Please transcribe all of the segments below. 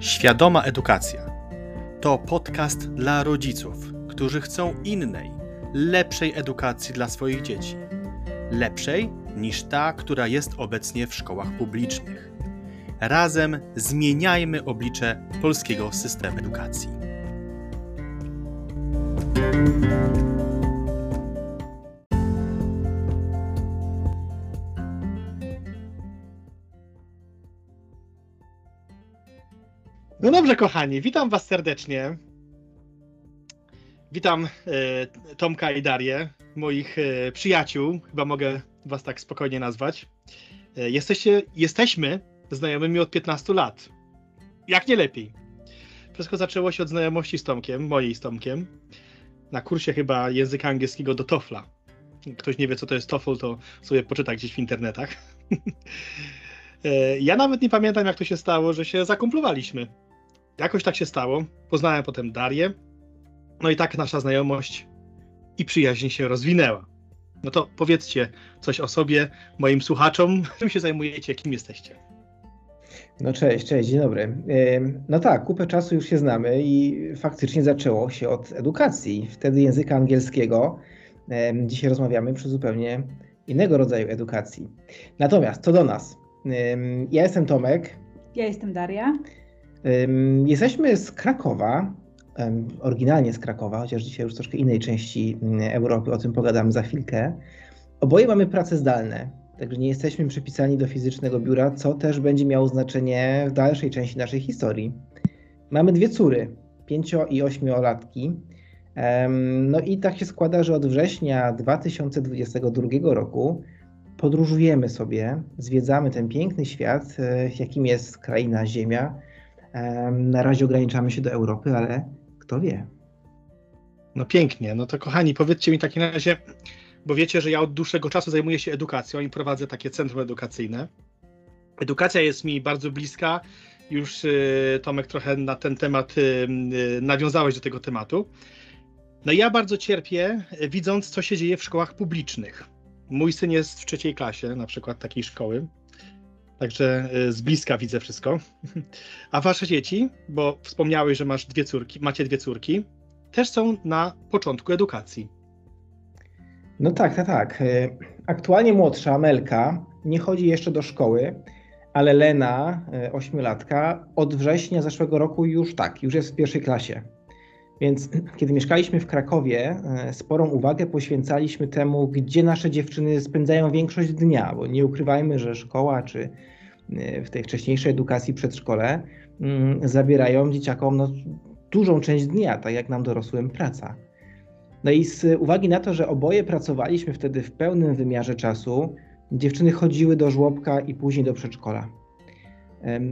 Świadoma Edukacja to podcast dla rodziców, którzy chcą innej, lepszej edukacji dla swoich dzieci. Lepszej niż ta, która jest obecnie w szkołach publicznych. Razem zmieniajmy oblicze polskiego systemu edukacji. No dobrze, kochani, witam Was serdecznie. Witam e, Tomka i Darię, moich e, przyjaciół, chyba mogę Was tak spokojnie nazwać. E, jesteście, jesteśmy znajomymi od 15 lat. Jak nie lepiej. Wszystko zaczęło się od znajomości z Tomkiem, mojej z Tomkiem, na kursie chyba języka angielskiego do TOEFLa. Ktoś nie wie, co to jest TOEFL, to sobie poczyta gdzieś w internetach. Ja nawet nie pamiętam, jak to się stało, że się zakumplowaliśmy. Jakoś tak się stało. Poznałem potem Darię. No i tak nasza znajomość i przyjaźń się rozwinęła. No to powiedzcie coś o sobie, moim słuchaczom, czym się zajmujecie, kim jesteście. No cześć, cześć, dzień dobry. No tak, kupę czasu już się znamy i faktycznie zaczęło się od edukacji, wtedy języka angielskiego. Dzisiaj rozmawiamy przy zupełnie innego rodzaju edukacji. Natomiast co do nas. Ja jestem Tomek. Ja jestem Daria. Jesteśmy z Krakowa, oryginalnie z Krakowa, chociaż dzisiaj już troszkę innej części Europy, o tym pogadamy za chwilkę. Oboje mamy prace zdalne, także nie jesteśmy przypisani do fizycznego biura, co też będzie miało znaczenie w dalszej części naszej historii. Mamy dwie córy, pięcio i ośmiolatki. No i tak się składa, że od września 2022 roku podróżujemy sobie, zwiedzamy ten piękny świat, e, jakim jest kraina Ziemia. Na razie ograniczamy się do Europy, ale kto wie. No pięknie. No to kochani, powiedzcie mi w takim razie, bo wiecie, że ja od dłuższego czasu zajmuję się edukacją i prowadzę takie centrum edukacyjne. Edukacja jest mi bardzo bliska. Już y, Tomek trochę na ten temat y, y, nawiązałeś do tego tematu. No ja bardzo cierpię, widząc, co się dzieje w szkołach publicznych. Mój syn jest w trzeciej klasie, na przykład takiej szkoły. Także z bliska widzę wszystko. A wasze dzieci, bo wspomniałeś, że masz dwie córki, macie dwie córki, też są na początku edukacji. No tak, tak, tak. Aktualnie młodsza, Melka, nie chodzi jeszcze do szkoły, ale Lena, ośmiolatka, od września zeszłego roku już tak, już jest w pierwszej klasie. Więc kiedy mieszkaliśmy w Krakowie, sporą uwagę poświęcaliśmy temu, gdzie nasze dziewczyny spędzają większość dnia, bo nie ukrywajmy, że szkoła czy w tej wcześniejszej edukacji przedszkole zabierają dzieciakom no, dużą część dnia, tak jak nam dorosłym praca. No i z uwagi na to, że oboje pracowaliśmy wtedy w pełnym wymiarze czasu, dziewczyny chodziły do żłobka i później do przedszkola.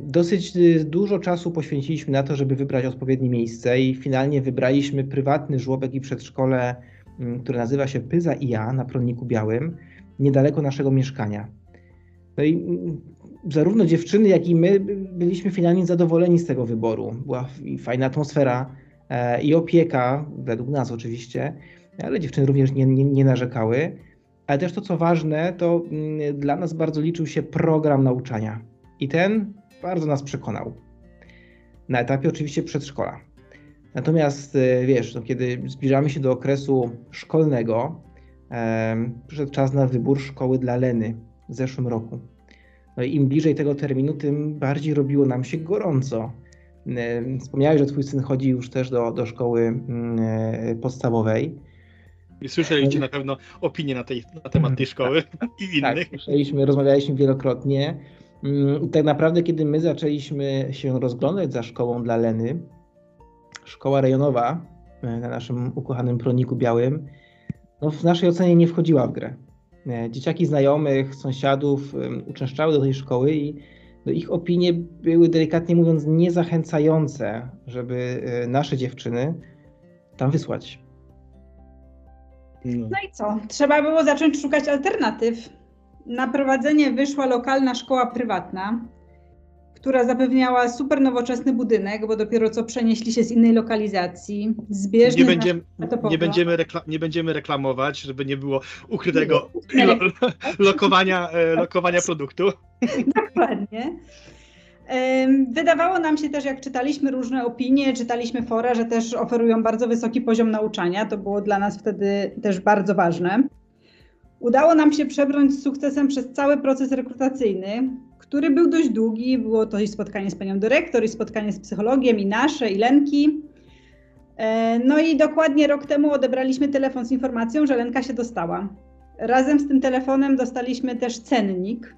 Dosyć dużo czasu poświęciliśmy na to, żeby wybrać odpowiednie miejsce i finalnie wybraliśmy prywatny żłobek i przedszkole, które nazywa się Pyza i ja na Prądniku Białym, niedaleko naszego mieszkania. No i zarówno dziewczyny, jak i my byliśmy finalnie zadowoleni z tego wyboru. Była fajna atmosfera i opieka, według nas oczywiście, ale dziewczyny również nie, nie, nie narzekały. Ale też to, co ważne, to dla nas bardzo liczył się program nauczania. I ten bardzo nas przekonał. Na etapie oczywiście przedszkola. Natomiast wiesz, no, kiedy zbliżamy się do okresu szkolnego, e, przyszedł czas na wybór szkoły dla Leny w zeszłym roku. No i im bliżej tego terminu, tym bardziej robiło nam się gorąco. Wspomniałeś, że twój syn chodzi już też do, do szkoły podstawowej. I słyszeliście na pewno opinie na, tej, na temat tej szkoły i tak, innych. Słyszeliśmy, rozmawialiśmy wielokrotnie. I tak naprawdę, kiedy my zaczęliśmy się rozglądać za szkołą dla Leny, szkoła rejonowa na naszym ukochanym proniku białym, no w naszej ocenie nie wchodziła w grę. Dzieciaki znajomych, sąsiadów uczęszczały do tej szkoły i no ich opinie były delikatnie mówiąc niezachęcające, żeby nasze dziewczyny tam wysłać. No. no i co? Trzeba było zacząć szukać alternatyw. Na prowadzenie wyszła lokalna szkoła prywatna, która zapewniała super nowoczesny budynek, bo dopiero co przenieśli się z innej lokalizacji. Zbieżny nie, będziemy, nie, będziemy rekla- nie będziemy reklamować, żeby nie było ukrytego lo- lokowania, lokowania produktu. Dokładnie. Wydawało nam się też, jak czytaliśmy różne opinie, czytaliśmy fora, że też oferują bardzo wysoki poziom nauczania. To było dla nas wtedy też bardzo ważne. Udało nam się przebrnąć z sukcesem przez cały proces rekrutacyjny, który był dość długi. Było to i spotkanie z panią dyrektor, i spotkanie z psychologiem, i nasze, i Lenki. E, no i dokładnie rok temu odebraliśmy telefon z informacją, że Lenka się dostała. Razem z tym telefonem dostaliśmy też cennik,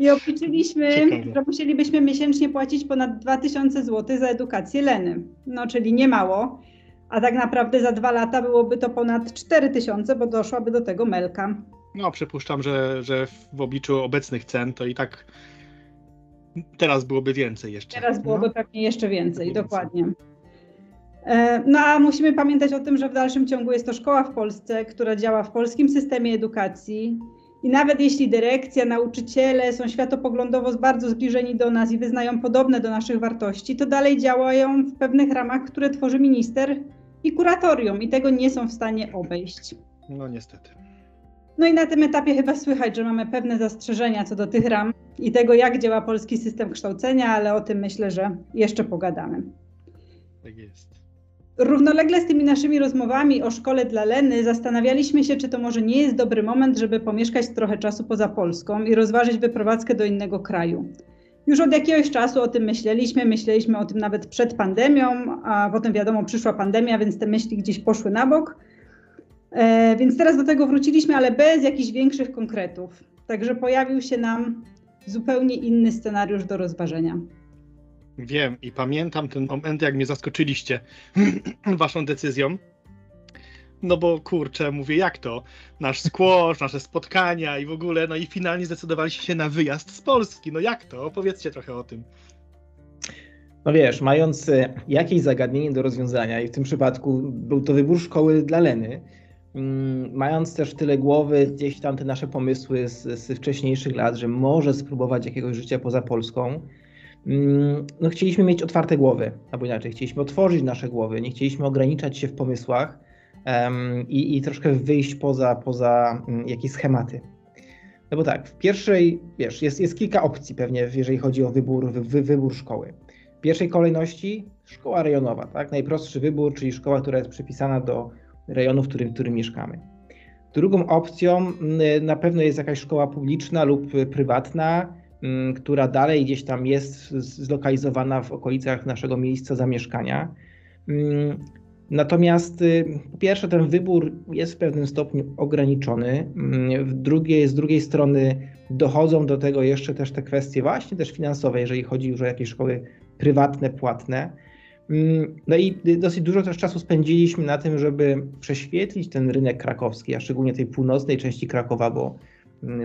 i obliczyliśmy, że musielibyśmy miesięcznie płacić ponad 2000 zł za edukację Leny. No, czyli nie mało. A tak naprawdę za dwa lata byłoby to ponad 4000, bo doszłaby do tego Melka. No, przypuszczam, że, że w obliczu obecnych cen to i tak teraz byłoby więcej jeszcze. Teraz byłoby no. pewnie jeszcze więcej, więcej, dokładnie. E, no a musimy pamiętać o tym, że w dalszym ciągu jest to szkoła w Polsce, która działa w polskim systemie edukacji i nawet jeśli dyrekcja, nauczyciele są światopoglądowo bardzo zbliżeni do nas i wyznają podobne do naszych wartości, to dalej działają w pewnych ramach, które tworzy minister i kuratorium i tego nie są w stanie obejść. No niestety. No i na tym etapie chyba słychać, że mamy pewne zastrzeżenia co do tych ram i tego, jak działa polski system kształcenia, ale o tym myślę, że jeszcze pogadamy. Tak jest. Równolegle z tymi naszymi rozmowami o szkole dla Leny zastanawialiśmy się, czy to może nie jest dobry moment, żeby pomieszkać trochę czasu poza Polską i rozważyć wyprowadzkę do innego kraju. Już od jakiegoś czasu o tym myśleliśmy, myśleliśmy o tym nawet przed pandemią, a potem wiadomo, przyszła pandemia, więc te myśli gdzieś poszły na bok. E, więc teraz do tego wróciliśmy, ale bez jakichś większych konkretów. Także pojawił się nam zupełnie inny scenariusz do rozważenia. Wiem i pamiętam ten moment, jak mnie zaskoczyliście waszą decyzją. No bo kurczę, mówię, jak to? Nasz skłosz, nasze spotkania i w ogóle, no i finalnie zdecydowaliście się na wyjazd z Polski. No jak to? Opowiedzcie trochę o tym. No wiesz, mając e, jakieś zagadnienie do rozwiązania, i w tym przypadku był to wybór szkoły dla Leny, mm, mając też tyle głowy gdzieś tam te nasze pomysły z, z wcześniejszych lat, że może spróbować jakiegoś życia poza Polską, Mm, no, chcieliśmy mieć otwarte głowy, albo inaczej, chcieliśmy otworzyć nasze głowy, nie chcieliśmy ograniczać się w pomysłach i, i troszkę wyjść poza, poza um, jakieś schematy. No bo tak, w pierwszej, wiesz, jest, jest kilka opcji pewnie, jeżeli chodzi o wybór, wy, wybór szkoły. W pierwszej kolejności szkoła rejonowa, tak? Najprostszy wybór, czyli szkoła, która jest przypisana do rejonu, w którym, w którym mieszkamy. Drugą opcją mm, na pewno jest jakaś szkoła publiczna lub prywatna, Mm, która dalej gdzieś tam jest zlokalizowana w okolicach naszego miejsca zamieszkania. Mm, natomiast y, po pierwsze, ten wybór jest w pewnym stopniu ograniczony. Mm, w drugiej, z drugiej strony dochodzą do tego jeszcze też te kwestie właśnie też finansowe, jeżeli chodzi już o jakieś szkoły prywatne, płatne. No i dosyć dużo też czasu spędziliśmy na tym, żeby prześwietlić ten rynek krakowski, a szczególnie tej północnej części Krakowa, bo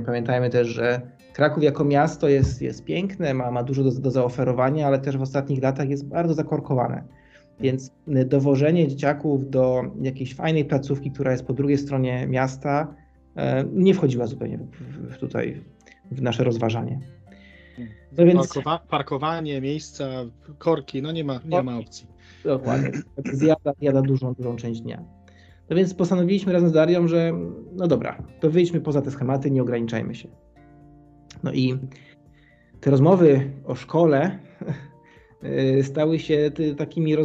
pamiętajmy też, że Kraków jako miasto jest, jest piękne, ma, ma dużo do, do zaoferowania, ale też w ostatnich latach jest bardzo zakorkowane. Więc dowożenie dzieciaków do jakiejś fajnej placówki, która jest po drugiej stronie miasta, e, nie wchodziła zupełnie w, tutaj w nasze rozważanie. No więc... Parkowa parkowanie, miejsca, korki, no nie ma, nie ma opcji. Dokładnie. Zjada, zjada dużą, dużą część dnia. No więc postanowiliśmy razem z Darią, że no dobra, to wyjdźmy poza te schematy, nie ograniczajmy się. No i te rozmowy o szkole y, stały się takimi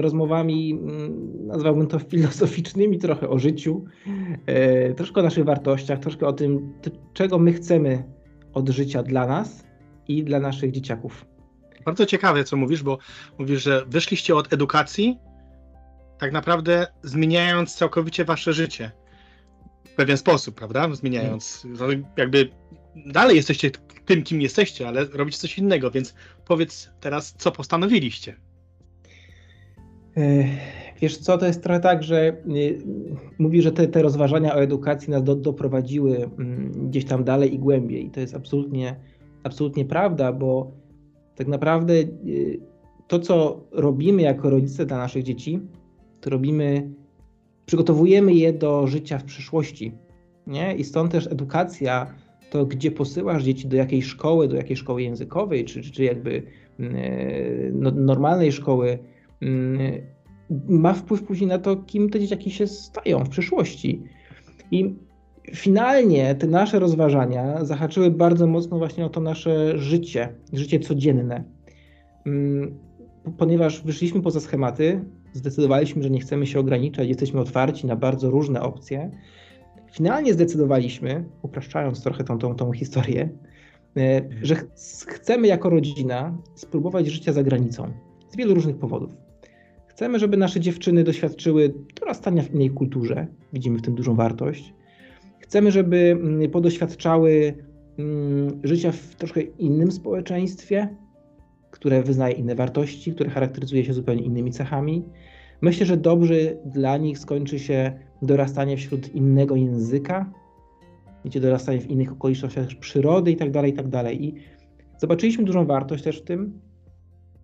rozmowami, mm, nazwałbym to filozoficznymi, trochę o życiu, y, troszkę o naszych wartościach, troszkę o tym, czego my chcemy od życia dla nas i dla naszych dzieciaków. Bardzo ciekawe, co mówisz, bo mówisz, że wyszliście od edukacji, tak naprawdę zmieniając całkowicie wasze życie. W pewien sposób, prawda? Zmieniając, jakby dalej jesteście tym, kim jesteście, ale robicie coś innego, więc powiedz teraz, co postanowiliście. E, wiesz co, to jest trochę tak, że e, mówi, że te, te rozważania o edukacji nas do, doprowadziły mm, gdzieś tam dalej i głębiej. I to jest absolutnie, absolutnie prawda, bo tak naprawdę e, to, co robimy jako rodzice dla naszych dzieci, to robimy, przygotowujemy je do życia w przyszłości. Nie? I stąd też edukacja to gdzie posyłasz dzieci, do jakiej szkoły, do jakiej szkoły językowej, czy, czy jakby mm, e, no, normalnej szkoły, mm, ma wpływ później na to, kim te dzieciaki się stają w przyszłości. I finalnie te nasze rozważania zahaczyły bardzo mocno właśnie o to nasze życie, życie codzienne. Mm, ponieważ wyszliśmy poza schematy, zdecydowaliśmy, że nie chcemy się ograniczać, jesteśmy otwarci na bardzo różne opcje. Finalnie zdecydowaliśmy, upraszczając trochę tą, tą, tą historię, e, że ch chcemy jako rodzina spróbować życia za granicą z wielu różnych powodów. Chcemy, żeby nasze dziewczyny doświadczyły dorastania w innej kulturze, widzimy w tym dużą wartość. Chcemy, żeby mm, podoświadczały mm, życia w troszkę innym społeczeństwie, które wyznaje inne wartości, które charakteryzuje się zupełnie innymi cechami. Myślę, że dobrze dla nich skończy się dorastanie wśród innego języka, wiecie, dorastanie w innych okolicznościach przyrody i tak dalej, i tak dalej. I zobaczyliśmy dużą wartość też w tym,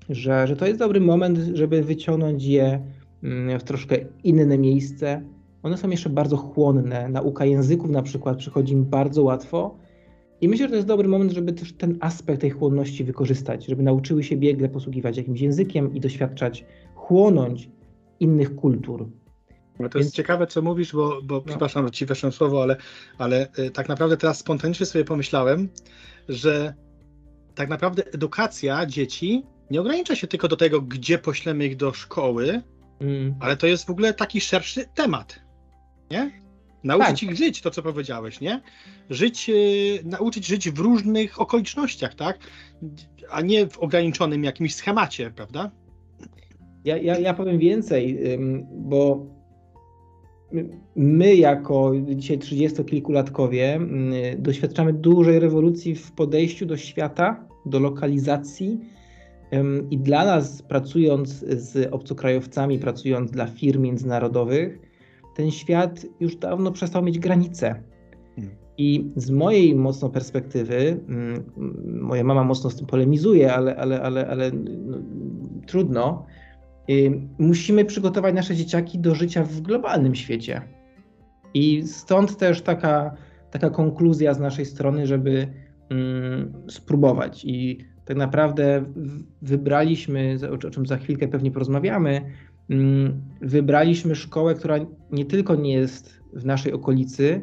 że, że to jest dobry moment, żeby wyciągnąć je mm, w troszkę inne miejsce. One są jeszcze bardzo chłonne. Nauka języków na przykład przychodzi im bardzo łatwo. I myślę, że to jest dobry moment, żeby też ten aspekt tej chłonności wykorzystać, żeby nauczyły się biegle posługiwać jakimś językiem i doświadczać, chłonąć innych kultur. No to Więc... jest ciekawe, co mówisz, bo, bo no. przepraszam, że ci weszłem słowo, ale, ale y, tak naprawdę teraz spontanicznie sobie pomyślałem, że tak naprawdę edukacja dzieci nie ogranicza się tylko do tego, gdzie poślemy ich do szkoły, mm. ale to jest w ogóle taki szerszy temat. Nie? Nauczyć tak. ich żyć, to co powiedziałeś, nie? Żyć, yy, nauczyć żyć w różnych okolicznościach, tak? A nie w ograniczonym jakimś schemacie, prawda? Ja, ja, ja powiem więcej, bo my jako dzisiaj 30-kilkulatkowie doświadczamy dużej rewolucji w podejściu do świata, do lokalizacji i dla nas pracując z obcokrajowcami, pracując dla firm międzynarodowych, ten świat już dawno przestał mieć granice. Hmm. I z mojej mocno perspektywy, moja mama mocno z tym polemizuje, ale, ale, ale, ale no, trudno, musimy przygotować nasze dzieciaki do życia w globalnym świecie. I stąd też taka, taka konkluzja z naszej strony, żeby mm, spróbować. I tak naprawdę wybraliśmy, o czym za chwilkę pewnie porozmawiamy, mm, wybraliśmy szkołę, która nie tylko nie jest w naszej okolicy,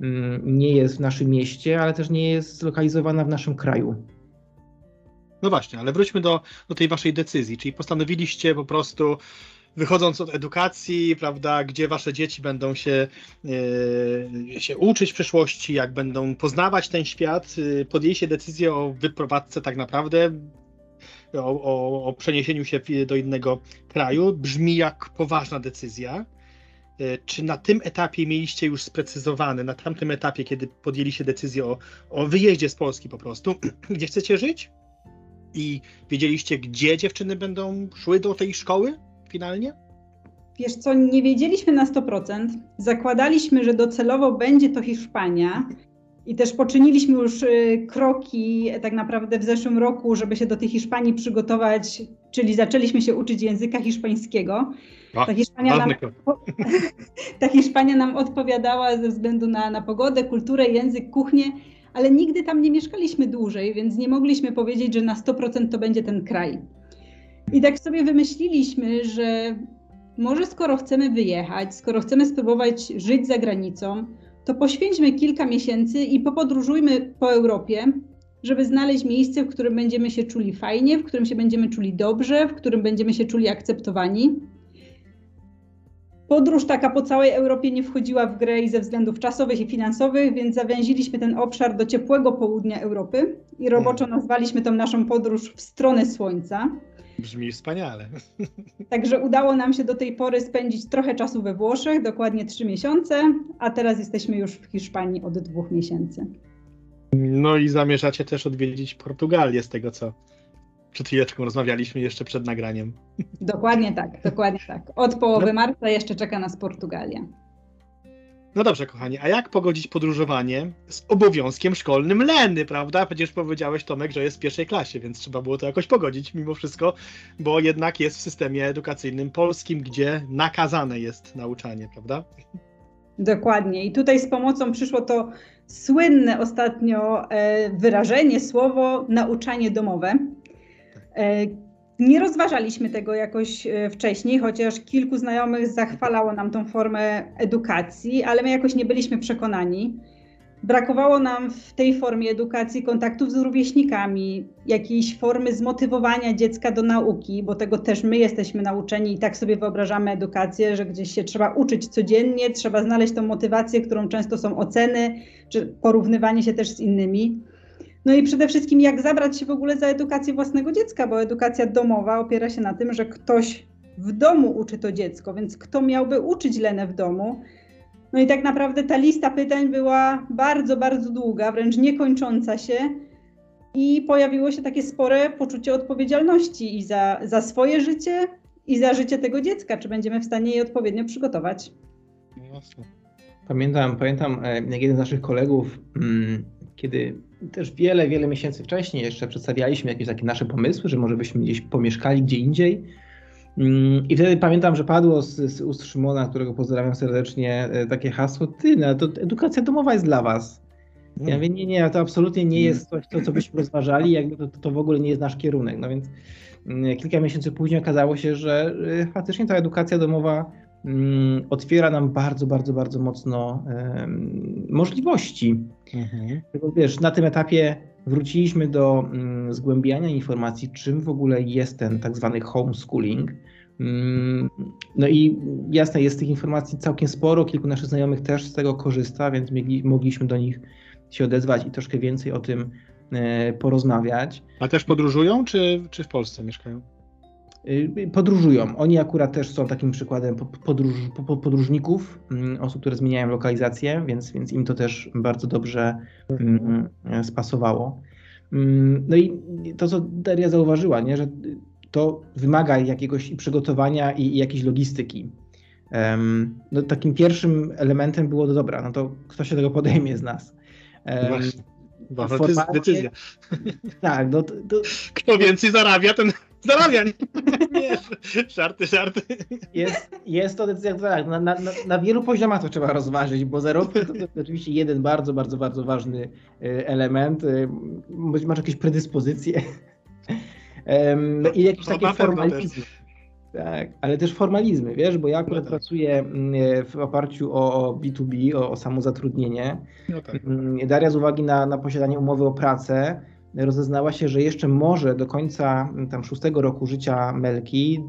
mm, nie jest w naszym mieście, ale też nie jest zlokalizowana w naszym kraju. No właśnie, ale wróćmy do, do tej waszej decyzji, czyli postanowiliście po prostu wychodząc od edukacji, prawda, gdzie wasze dzieci będą się, yy, się uczyć w przyszłości, jak będą poznawać ten świat, yy, podjęliście decyzję o wyprowadzce tak naprawdę, o, o, o, przeniesieniu się do innego kraju. Brzmi jak poważna decyzja. Yy, czy na tym etapie mieliście już sprecyzowane, na tamtym etapie, kiedy podjęliście decyzję o, o wyjeździe z Polski po prostu, gdzie chcecie żyć? I wiedzieliście, gdzie dziewczyny będą szły do tej szkoły finalnie? Wiesz co, nie wiedzieliśmy na 100%. Zakładaliśmy, że docelowo będzie to Hiszpania. I też poczyniliśmy już y, kroki tak naprawdę w zeszłym roku, żeby się do tej Hiszpanii przygotować, czyli zaczęliśmy się uczyć języka hiszpańskiego. ta, Hiszpania nam, ta Hiszpania nam odpowiadała ze względu na, na pogodę, kulturę, język, kuchnię ale nigdy tam nie mieszkaliśmy dłużej, więc nie mogliśmy powiedzieć, że na 100% to będzie ten kraj. I tak sobie wymyśliliśmy, że może skoro chcemy wyjechać, skoro chcemy spróbować żyć za granicą, to poświęćmy kilka miesięcy i popodróżujmy po Europie, żeby znaleźć miejsce, w którym będziemy się czuli fajnie, w którym się będziemy czuli dobrze, w którym będziemy się czuli akceptowani. Podróż taka po całej Europie nie wchodziła w grę i ze względów czasowych i finansowych, więc zawęziliśmy ten obszar do ciepłego południa Europy i roboczo hmm. nazwaliśmy tą naszą podróż w stronę Słońca. Brzmi wspaniale. Także udało nam się do tej pory spędzić trochę czasu we Włoszech, dokładnie trzy miesiące, a teraz jesteśmy już w Hiszpanii od dwóch miesięcy. No i zamierzacie też odwiedzić Portugalię z tego co przed chwileczką rozmawialiśmy jeszcze przed nagraniem. Dokładnie tak, dokładnie tak. Od połowy no. marca jeszcze czeka nas Portugalia. No dobrze, kochani, a jak pogodzić podróżowanie z obowiązkiem szkolnym Leny, prawda? Przecież powiedziałeś, Tomek, że jest w pierwszej klasie, więc trzeba było to jakoś pogodzić mimo wszystko, bo jednak jest w systemie edukacyjnym polskim, gdzie nakazane jest nauczanie, prawda? Dokładnie. I tutaj z pomocą przyszło to słynne ostatnio e, wyrażenie, słowo nauczanie domowe. E, Nie rozważaliśmy tego jakoś e, wcześniej, chociaż kilku znajomych zachwalało nam tą formę edukacji, ale my jakoś nie byliśmy przekonani. Brakowało nam w tej formie edukacji kontaktów z rówieśnikami, jakiejś formy zmotywowania dziecka do nauki, bo tego też my jesteśmy nauczeni i tak sobie wyobrażamy edukację, że gdzieś się trzeba uczyć codziennie, trzeba znaleźć tą motywację, którą często są oceny, czy porównywanie się też z innymi. No i przede wszystkim, jak zabrać się w ogóle za edukację własnego dziecka, bo edukacja domowa opiera się na tym, że ktoś w domu uczy to dziecko, więc kto miałby uczyć Lenę w domu? No i tak naprawdę ta lista pytań była bardzo, bardzo długa, wręcz niekończąca się. I pojawiło się takie spore poczucie odpowiedzialności i za, za swoje życie, i za życie tego dziecka. Czy będziemy w stanie je odpowiednio przygotować? Pamiętam, pamiętam, e, jak jeden z naszych kolegów, mm, kiedy też wiele, wiele miesięcy wcześniej jeszcze przedstawialiśmy jakieś takie nasze pomysły, że może byśmy gdzieś pomieszkali gdzie indziej. Mm, I wtedy pamiętam, że padło z, z ust Szymona, którego pozdrawiam serdecznie, e, takie hasło, ty, no, to edukacja domowa jest dla was. Ja mówię, nie, nie, to absolutnie nie jest coś, to, co byśmy rozważali, jakby to, to w ogóle nie jest nasz kierunek. No więc mm, kilka miesięcy później okazało się, że e, faktycznie ta edukacja domowa otwiera nam bardzo, bardzo, bardzo mocno możliwości. Mhm. Wiesz, na tym etapie wróciliśmy do um, zgłębiania informacji, czym w ogóle jest ten tak zwany homeschooling. Um, no i jasne, jest tych informacji całkiem sporo, kilku naszych znajomych też z tego korzysta, więc mogliśmy do nich się odezwać i troszkę więcej o tym e, porozmawiać. A też podróżują, czy, czy w Polsce mieszkają? Y, podróżują. Oni akurat też są takim przykładem podróż, podróżników, mm, osób, które zmieniają lokalizację, więc, więc im to też bardzo dobrze mm, spasowało. Mm, no i to, co Daria zauważyła, nie, że to wymaga jakiegoś przygotowania i, i jakiejś logistyki. no, takim pierwszym elementem było, no dobra, no to kto się tego podejmie z nas? Właśnie. Formalnie, decyzja. Tak, no to, to... Kto więcej zarabia, ten zarabia. Nie, żarty, żarty. Jest, jest to decyzja, tak, na, na, na wielu poziomach to trzeba rozważyć, bo zarobki to, to oczywiście jeden bardzo, bardzo, bardzo ważny y, element. Y, być może jakieś predyspozycje i jakieś takie formalizmy. Tak, ale też formalizmy, wiesz, bo ja akurat no tak. pracuję mm, w oparciu o B2B, o, o samozatrudnienie. No tak. Mm, Daria z uwagi na, na posiadanie umowy o pracę rozeznała się, że jeszcze może do końca mm, tam szóstego roku życia Melki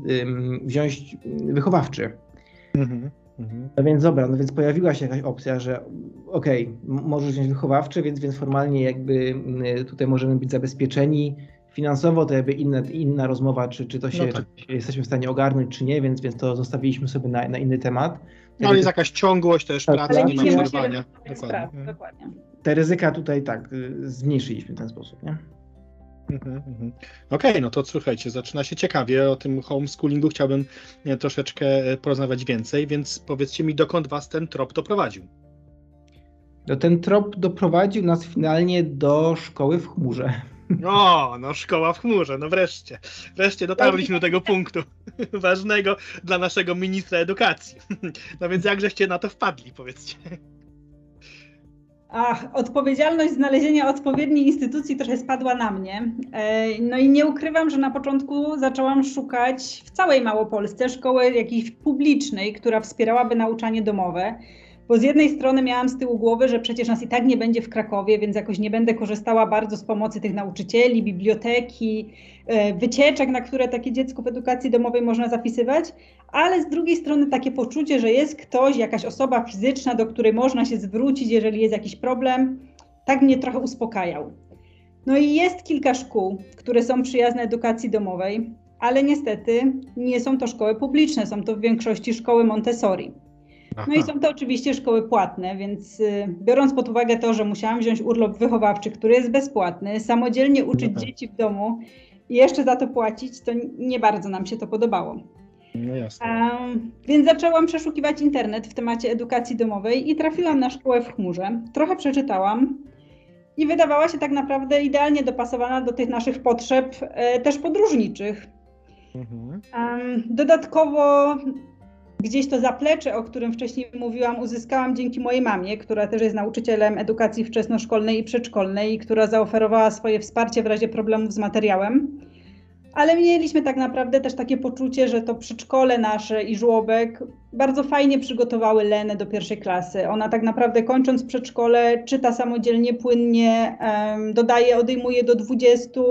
wziąć wychowawczy. Mhm. Mhm. No więc dobra, no więc pojawiła się jakaś opcja, że okej, okay, możesz wziąć wychowawczy, więc, więc formalnie jakby tutaj możemy być zabezpieczeni Finansowo to jakby inna, inna rozmowa, czy, czy to się, no tak. czy jesteśmy w stanie ogarnąć, czy nie, więc, więc to zostawiliśmy sobie na, na inny temat. No ale jest jakaś ciągłość też tak, pracy, nie ma przerwania. Dokładnie. dokładnie. Te ryzyka tutaj tak y, zmniejszyliśmy w ten sposób, nie? Mhm, mhm. Okej, okay, no to słuchajcie, zaczyna się ciekawie. O tym homeschoolingu chciałbym e, troszeczkę e, porozmawiać więcej, więc powiedzcie mi, dokąd was ten trop doprowadził? No ten trop doprowadził nas finalnie do szkoły w chmurze. O, no szkoła w chmurze, no wreszcie. Wreszcie dotarliśmy do tego punktu ważnego dla naszego ministra edukacji. No więc jak żeście na to wpadli, powiedzcie. Ach, odpowiedzialność znalezienia odpowiedniej instytucji trochę spadła na mnie. No i nie ukrywam, że na początku zaczęłam szukać w całej Małopolsce szkoły jakiejś publicznej, która wspierałaby nauczanie domowe. Bo z jednej strony miałam z tyłu głowy, że przecież nas i tak nie będzie w Krakowie, więc jakoś nie będę korzystała bardzo z pomocy tych nauczycieli, biblioteki, e, wycieczek, na które takie dziecko w edukacji domowej można zapisywać, ale z drugiej strony takie poczucie, że jest ktoś, jakaś osoba fizyczna, do której można się zwrócić, jeżeli jest jakiś problem, tak mnie trochę uspokajał. No i jest kilka szkół, które są przyjazne edukacji domowej, ale niestety nie są to szkoły publiczne, są to w większości szkoły Montessori. No i są to oczywiście szkoły płatne, więc y, biorąc pod uwagę to, że musiałam wziąć urlop wychowawczy, który jest bezpłatny, samodzielnie uczyć no dzieci w domu i jeszcze za to płacić, to nie bardzo nam się to podobało. No jasne. Więc zaczęłam przeszukiwać internet w temacie edukacji domowej i trafiłam na szkołę w chmurze. Trochę przeczytałam i wydawała się tak naprawdę idealnie dopasowana do tych naszych potrzeb, e, też podróżniczych. Mhm. Dodatkowo Gdzieś to zaplecze, o którym wcześniej mówiłam, uzyskałam dzięki mojej mamie, która też jest nauczycielem edukacji wczesnoszkolnej i przedszkolnej, która zaoferowała swoje wsparcie w razie problemów z materiałem. ale mieliśmy tak naprawdę też takie poczucie, że to przedszkole nasze i żłobek bardzo fajnie przygotowały Lenę do pierwszej klasy. Ona tak naprawdę kończąc przedszkole czyta samodzielnie, płynnie, dodaje, odejmuje do 20,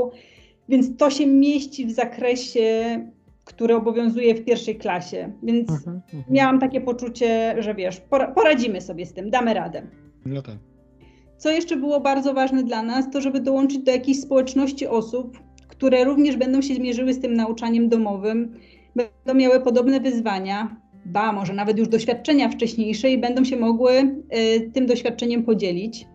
więc to się mieści w zakresie, który obowiązuje w pierwszej klasie. Więc mhm, mhm. miałam takie poczucie, że wiesz, poradzimy sobie z tym, damy radę. No tak. Co jeszcze było bardzo ważne dla nas, to żeby dołączyć do jakiejś społeczności osób, które również będą się zmierzyły z tym nauczaniem domowym, będą miały podobne wyzwania, ba, może nawet już doświadczenia wcześniejsze i będą się mogły y, tym doświadczeniem podzielić.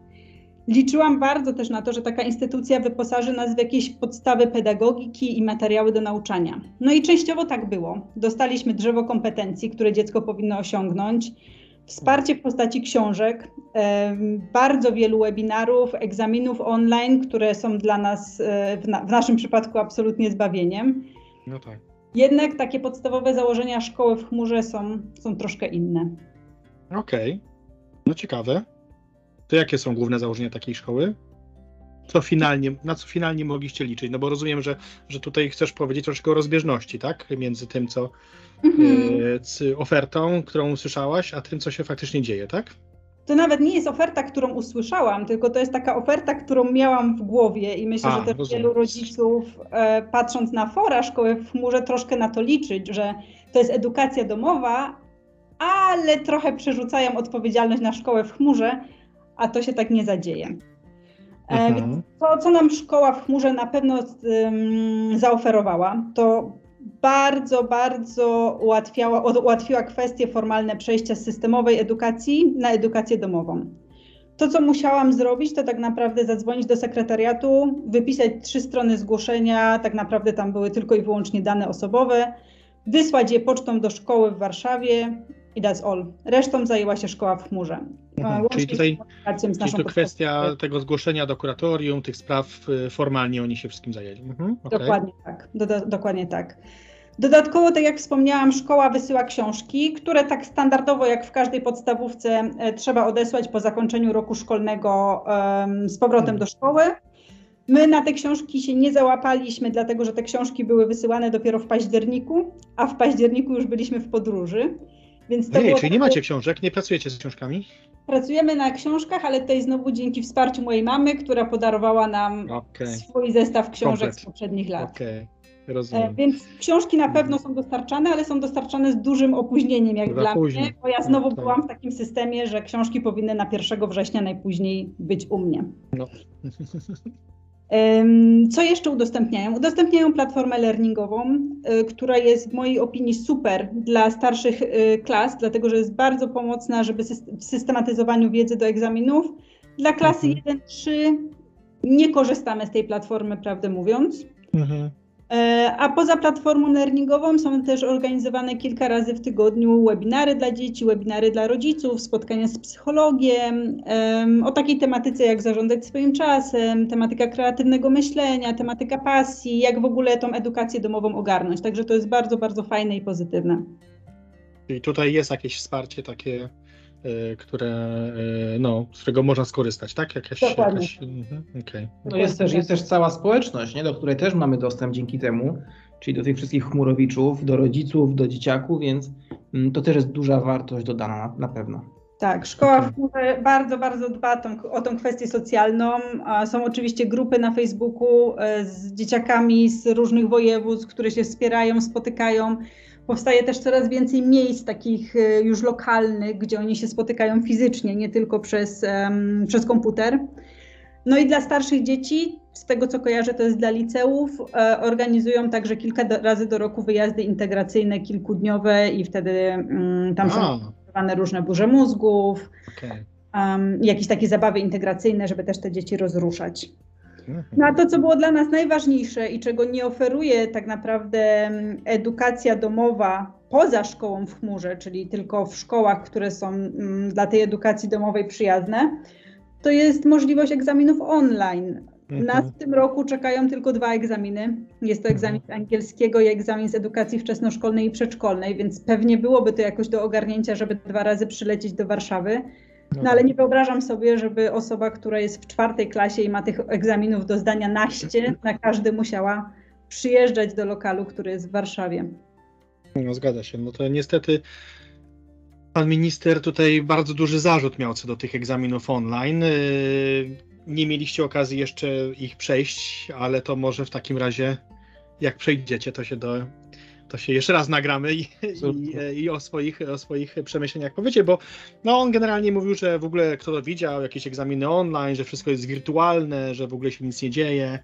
Liczyłam bardzo też na to, że taka instytucja wyposaży nas w jakieś podstawy pedagogiki i materiały do nauczania. No i częściowo tak było. Dostaliśmy drzewo kompetencji, które dziecko powinno osiągnąć Wsparcie w postaci książek, bardzo wielu webinarów, egzaminów online, które są dla nas e, w, na, w naszym przypadku absolutnie zbawieniem. No tak. Jednak takie podstawowe założenia szkoły w chmurze są, są troszkę inne. Okej, okay. no ciekawe. To jakie są główne założenia takiej szkoły? Co finalnie, na co finalnie mogliście liczyć? No bo rozumiem, że, że tutaj chcesz powiedzieć troszkę o rozbieżności, tak? Między tym, co, Mhm. E, ofertą, którą usłyszałaś, a tym, co się faktycznie dzieje, tak? To nawet nie jest oferta, którą usłyszałam, tylko to jest taka oferta, którą miałam w głowie i myślę, a, że też rozumiem. wielu rodziców, e, patrząc na fora szkoły w chmurze, troszkę na to liczyć, że to jest edukacja domowa, ale trochę przerzucają odpowiedzialność na szkołę w chmurze, a to się tak nie zadzieje. E, mhm. to, co nam szkoła w chmurze na pewno um, zaoferowała, to bardzo, bardzo ułatwiała, ułatwiła kwestie formalne przejścia z systemowej edukacji na edukację domową. To, co musiałam zrobić, to tak naprawdę zadzwonić do sekretariatu, wypisać trzy strony zgłoszenia, tak naprawdę tam były tylko i wyłącznie dane osobowe, wysłać je pocztą do szkoły w Warszawie i that's all. Resztą zajęła się szkoła w chmurze. Mhm, czyli tutaj czyli to kwestia tego zgłoszenia do kuratorium, tych spraw y, formalnie oni się wszystkim zajęli. Mhm, okay. Dokładnie tak. Do, dokładnie tak. Dodatkowo, tak jak wspomniałam, szkoła wysyła książki, które tak standardowo jak w każdej podstawówce e, trzeba odesłać po zakończeniu roku szkolnego z powrotem do szkoły. My na te książki się nie załapaliśmy, dlatego że te książki były wysyłane dopiero w październiku, a w październiku już byliśmy w podróży. Więc to czyli nie macie książek, nie pracujecie z książkami? Pracujemy na książkach, ale tutaj znowu dzięki wsparciu mojej mamy, która podarowała nam okay. swój zestaw książek Komplet. z poprzednich lat. Okay. Rozumiem. E, więc książki na pewno są dostarczane, ale są dostarczane z dużym opóźnieniem, jak Za dla później. mnie, bo ja znowu no, byłam w takim systemie, że książki powinny na 1 września najpóźniej być u mnie. No. Co jeszcze udostępniają? Udostępniają platformę learningową, e, która jest w mojej opinii super dla starszych e, klas, dlatego że jest bardzo pomocna, żeby w systematyzowaniu wiedzy do egzaminów. Dla klasy mhm. 1-3 nie korzystamy z tej platformy, prawdę mówiąc. Mhm. E, a poza platformą learningową są też organizowane kilka razy w tygodniu webinary dla dzieci, webinary dla rodziców, spotkania z psychologiem, o takiej tematyce jak zarządzać swoim czasem, tematyka kreatywnego myślenia, tematyka pasji, jak w ogóle tą edukację domową ogarnąć. Także to jest bardzo, bardzo fajne i pozytywne. Czyli tutaj jest jakieś wsparcie takie które, y, no, z którego można skorzystać, tak? Jakaś, jakaś mhm, okay. No jest też, jest też cała społeczność, nie? do której też mamy dostęp dzięki temu, czyli do tych wszystkich chmurowiczów, do rodziców, do dzieciaków, więc mm, to też jest duża wartość dodana na, na pewno. Tak, szkoła w chmurze bardzo, bardzo dba tą, o tą kwestię socjalną. Są oczywiście grupy na Facebooku e, z dzieciakami z różnych województw, które się wspierają, spotykają. Powstaje też coraz więcej miejsc takich e, już lokalnych, gdzie oni się spotykają fizycznie, nie tylko przez, przez komputer. No i dla starszych dzieci, z tego co kojarzę, to jest dla liceów, e, organizują także kilka do, razy do roku wyjazdy integracyjne, kilkudniowe i wtedy um, tam A. są różne burze mózgów, okay. um, jakieś takie zabawy integracyjne, żeby też te dzieci rozruszać. No a to, co było dla nas najważniejsze i czego nie oferuje tak naprawdę mm, edukacja domowa poza szkołą w chmurze, czyli tylko w szkołach, które są mm, dla tej edukacji domowej przyjazne, to jest możliwość egzaminów online. Mhm. Nas w tym roku czekają tylko dwa egzaminy. Jest to egzamin z angielskiego i egzamin z edukacji wczesnoszkolnej i przedszkolnej, więc pewnie byłoby to jakoś do ogarnięcia, żeby dwa razy przylecieć do Warszawy. No, no ale tak. nie wyobrażam sobie, żeby osoba, która jest w czwartej klasie i ma tych egzaminów do zdania naście, na każdy musiała przyjeżdżać do lokalu, który jest w Warszawie. No zgadza się. No to niestety pan minister tutaj bardzo duży zarzut miał co do tych egzaminów online. Yy, nie mieliście okazji jeszcze ich przejść, ale to może w takim razie jak przejdziecie, to się do, to się jeszcze raz nagramy i, i, i, o, swoich, o swoich przemyśleniach powiecie, bo no, on generalnie mówił, że w ogóle kto to widział, jakieś egzaminy online, że wszystko jest wirtualne, że w ogóle się nic nie dzieje,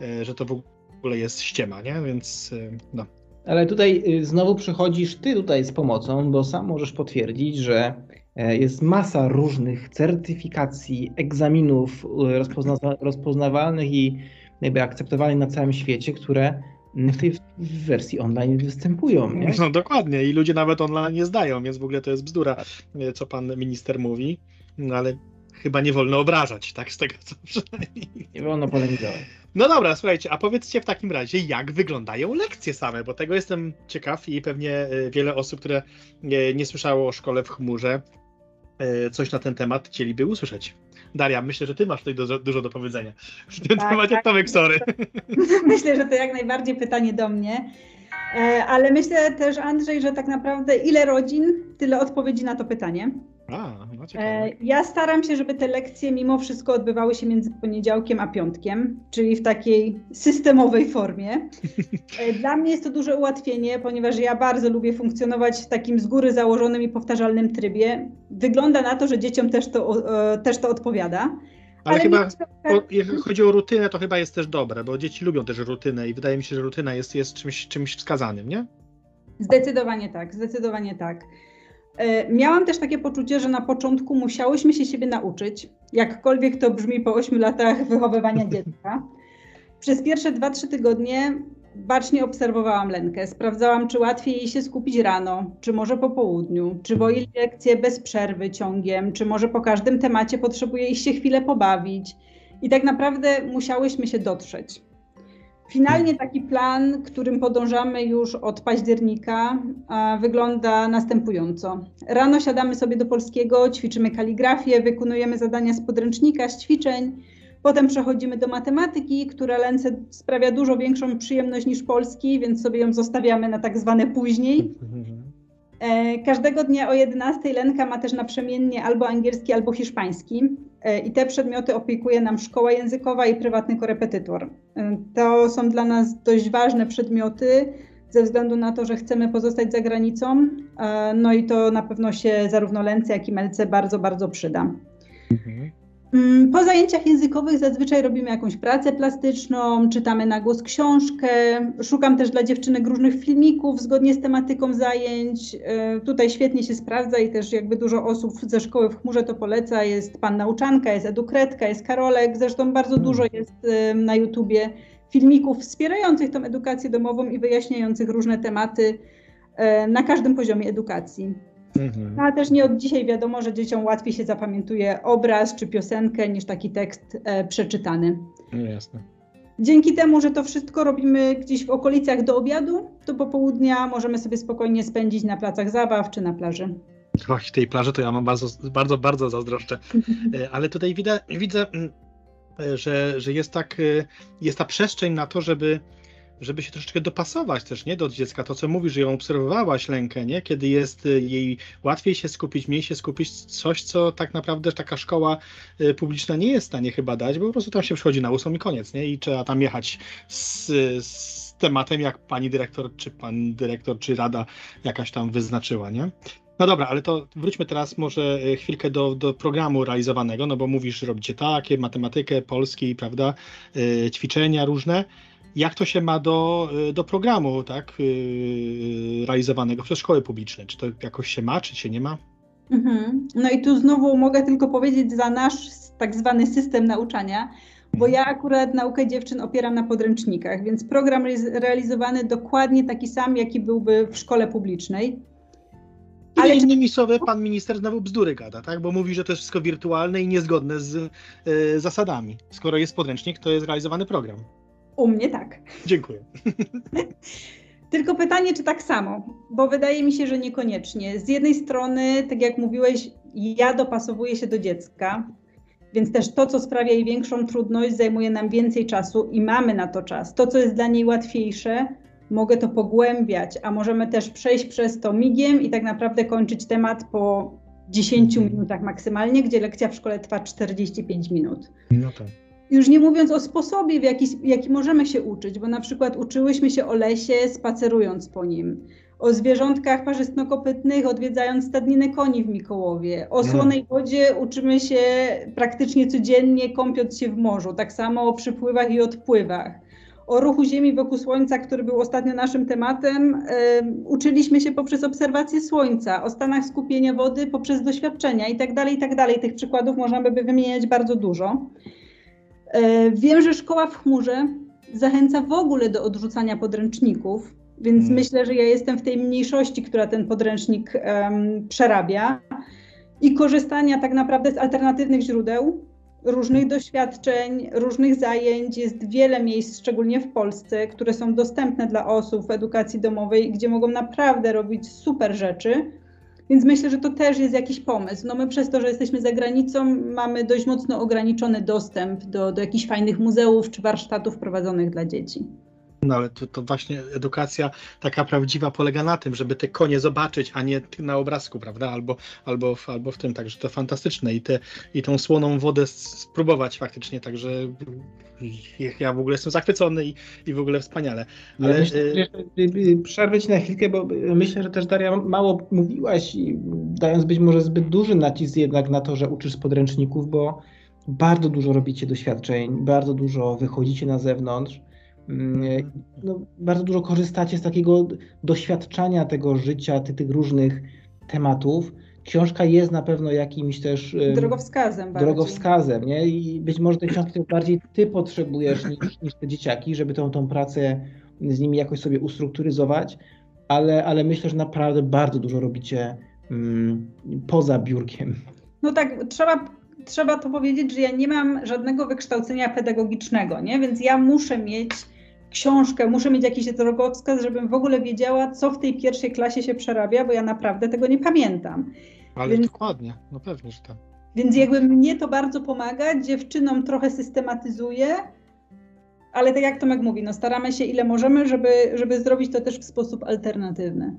e, że to w ogóle jest ściema, nie? Więc e, no. Ale tutaj y, znowu przychodzisz ty tutaj z pomocą, bo sam możesz potwierdzić, że e, jest masa różnych certyfikacji, egzaminów y, rozpozna rozpoznawalnych i jakby akceptowalnych na całym świecie, które w tej wersji online występują. Nie? No dokładnie i ludzie nawet online nie zdają, więc w ogóle to jest bzdura, e, co pan minister mówi, no ale chyba nie wolno obrażać, tak z tego co przynajmniej. Nie wolno polemizować. No dobra, słuchajcie, a powiedzcie w takim razie, jak wyglądają lekcje same, bo tego jestem ciekaw i pewnie e, wiele osób, które nie, nie słyszało o szkole w chmurze, e, coś na ten temat chcieliby usłyszeć. Daria, myślę, że ty masz tutaj dużo, dużo do powiedzenia w tym tak, temacie. Tak. Tomek, sorry. Myślę, że to jak najbardziej pytanie do mnie. E, ale myślę też, Andrzej, że tak naprawdę ile rodzin, tyle odpowiedzi na to pytanie. A, no e, ja staram się, żeby te lekcje mimo wszystko odbywały się między poniedziałkiem a piątkiem, czyli w takiej systemowej formie. E, dla mnie jest to duże ułatwienie, ponieważ ja bardzo lubię funkcjonować w takim z góry założonym i powtarzalnym trybie. Wygląda na to, że dzieciom też to, też to odpowiada. Ale, Ale chyba, o, jeżeli chodzi o rutynę, to chyba jest też dobre, bo dzieci lubią też rutynę i wydaje mi się, że rutyna jest, jest czymś, czymś wskazanym, nie? Zdecydowanie tak, zdecydowanie tak. E, miałam też takie poczucie, że na początku musiałyśmy się siebie nauczyć, jakkolwiek to brzmi po 8 latach wychowywania dziecka. Przez pierwsze 2-3 tygodnie bacznie obserwowałam Lenkę. Sprawdzałam, czy łatwiej jej się skupić rano, czy może po południu, czy woi lekcje bez przerwy ciągiem, czy może po każdym temacie potrzebuje ich się chwilę pobawić. I tak naprawdę musiałyśmy się dotrzeć. Finalnie taki plan, którym podążamy już od października, wygląda następująco. Rano siadamy sobie do polskiego, ćwiczymy kaligrafię, wykonujemy zadania z podręcznika, z ćwiczeń. Potem przechodzimy do matematyki, która Lence sprawia dużo większą przyjemność niż polski, więc sobie ją zostawiamy na tak zwane później. E, każdego dnia o 11 Lenka ma też naprzemiennie albo angielski, albo hiszpański. E, I te przedmioty opiekuje nam szkoła językowa i prywatny korepetytor. E, to są dla nas dość ważne przedmioty, ze względu na to, że chcemy pozostać za granicą. No i to na pewno się zarówno Lence, jak i Melce bardzo, bardzo przyda. Mhm. Mm, po zajęciach językowych zazwyczaj robimy jakąś pracę plastyczną, czytamy na głos książkę. Szukam też dla dziewczynek różnych filmików zgodnie z tematyką zajęć. E, tutaj świetnie się sprawdza i też jakby dużo osób ze szkoły w chmurze to poleca. Jest pan nauczanka, jest edukretka, jest Karolek. Zresztą bardzo hmm. dużo jest na YouTubie filmików wspierających tą edukację domową i wyjaśniających różne tematy e, na każdym poziomie edukacji. Mhm. No, ale też nie od dzisiaj wiadomo, że dzieciom łatwiej się zapamiętuje obraz czy piosenkę niż taki tekst e, przeczytany. No jasne. Dzięki temu, że to wszystko robimy gdzieś w okolicach do obiadu, to popołudnia możemy sobie spokojnie spędzić na placach zabaw czy na plaży. Oj, tej plaży to ja mam bardzo, bardzo, bardzo zazdroszczę. E, ale tutaj widzę, widzę mm, e, że, że jest, tak, e, jest ta przestrzeń na to, żeby żeby się troszeczkę dopasować też, nie, do dziecka, to co mówisz, że ją obserwowałaś lękę, nie, kiedy jest y, jej łatwiej się skupić, mniej się skupić, coś, co tak naprawdę taka szkoła y, publiczna nie jest w stanie chyba dać, bo po prostu tam się przychodzi na ósmą i koniec, nie, i trzeba tam jechać z, z tematem, jak pani dyrektor, czy pan dyrektor, czy rada jakaś tam wyznaczyła, nie. No dobra, ale to wróćmy teraz może y, chwilkę do, do programu realizowanego, no bo mówisz, że robicie takie, matematykę, polski, prawda, ćwiczenia różne jak to się ma do, y, do programu tak, yy, realizowanego przez szkoły publiczne? Czy to jakoś się ma, czy się nie ma? Mhm. No i tu znowu mogę tylko powiedzieć za nasz tak zwany system nauczania, bo ja akurat naukę dziewczyn opieram na podręcznikach, więc program jest realizowany dokładnie taki sam, jaki byłby w szkole publicznej. Ale innymi słowy, pan minister znowu bzdury gada, tak? Bo mówi, że to jest wszystko wirtualne i niezgodne z y, zasadami. Skoro jest podręcznik, to jest realizowany program. U mnie tak. Dziękuję. Tylko pytanie, czy tak samo? Bo wydaje mi się, że niekoniecznie. Z jednej strony, tak jak mówiłeś, ja dopasowuję się do dziecka Więc też to, co sprawia jej większą trudność, zajmuje nam więcej czasu i mamy na to czas. To, co jest dla niej łatwiejsze, mogę to pogłębiać, a możemy też przejść przez to migiem i tak naprawdę kończyć temat po 10 Mhm. minutach maksymalnie, gdzie lekcja w szkole trwa 45 minut. No tak. Już nie mówiąc o sposobie, w jaki, jaki możemy się uczyć, bo na przykład uczyłyśmy się o lesie spacerując po nim, o zwierzątkach parzystnokopytnych odwiedzając stadninę koni w Mikołowie, o Mhm. słonej wodzie uczymy się praktycznie codziennie kąpiąc się w morzu, tak samo o przypływach i odpływach. O ruchu Ziemi wokół Słońca, który był ostatnio naszym tematem, em, uczyliśmy się poprzez obserwację Słońca, o stanach skupienia wody poprzez doświadczenia i tak dalej, i tak dalej. Tych przykładów można by wymieniać bardzo dużo. E, Wiem, że szkoła w chmurze zachęca w ogóle do odrzucania podręczników, więc Mm. myślę, że ja jestem w tej mniejszości, która ten podręcznik em, przerabia i korzystania tak naprawdę z alternatywnych źródeł, różnych doświadczeń, różnych zajęć. Jest wiele miejsc, szczególnie w Polsce, które są dostępne dla osób w edukacji domowej, gdzie mogą naprawdę robić super rzeczy. Więc myślę, że to też jest jakiś pomysł. No my przez to, że jesteśmy za granicą, mamy dość mocno ograniczony dostęp do, do jakichś fajnych muzeów czy warsztatów prowadzonych dla dzieci. No ale to, to właśnie edukacja taka prawdziwa polega na tym, żeby te konie zobaczyć, a nie na obrazku, prawda? Albo, albo, w, albo w tym, także to fantastyczne i, te, i tą słoną wodę spróbować faktycznie, także ja w ogóle jestem zachwycony i, i w ogóle wspaniale. Ale myślę, y, y, y, przerwę ci na chwilkę, bo myślę, że też Daria mało mówiłaś, i dając być może zbyt duży nacisk jednak na to, że uczysz z podręczników, bo bardzo dużo robicie doświadczeń, bardzo dużo wychodzicie na zewnątrz. Mm, No, bardzo dużo korzystacie z takiego doświadczania tego życia, ty, tych różnych tematów. Książka jest na pewno jakimś też em, Drogowskazem bardziej. drogowskazem, nie? I być może tej książki bardziej ty potrzebujesz niż, niż te dzieciaki, żeby tą, tą pracę z nimi jakoś sobie ustrukturyzować, ale, ale myślę, że naprawdę bardzo dużo robicie mm, poza biurkiem. No tak, trzeba, trzeba to powiedzieć, że ja nie mam żadnego wykształcenia pedagogicznego, nie? więc ja muszę mieć książkę, muszę mieć jakiś drogowskaz, żebym w ogóle wiedziała, co w tej pierwszej klasie się przerabia, bo ja naprawdę tego nie pamiętam. ale więc- dokładnie, no pewnie, że tak. Więc jakby mnie to bardzo pomaga, dziewczynom trochę systematyzuje, ale tak jak Tomek mówi, no staramy się ile możemy, żeby, żeby zrobić to też w sposób alternatywny.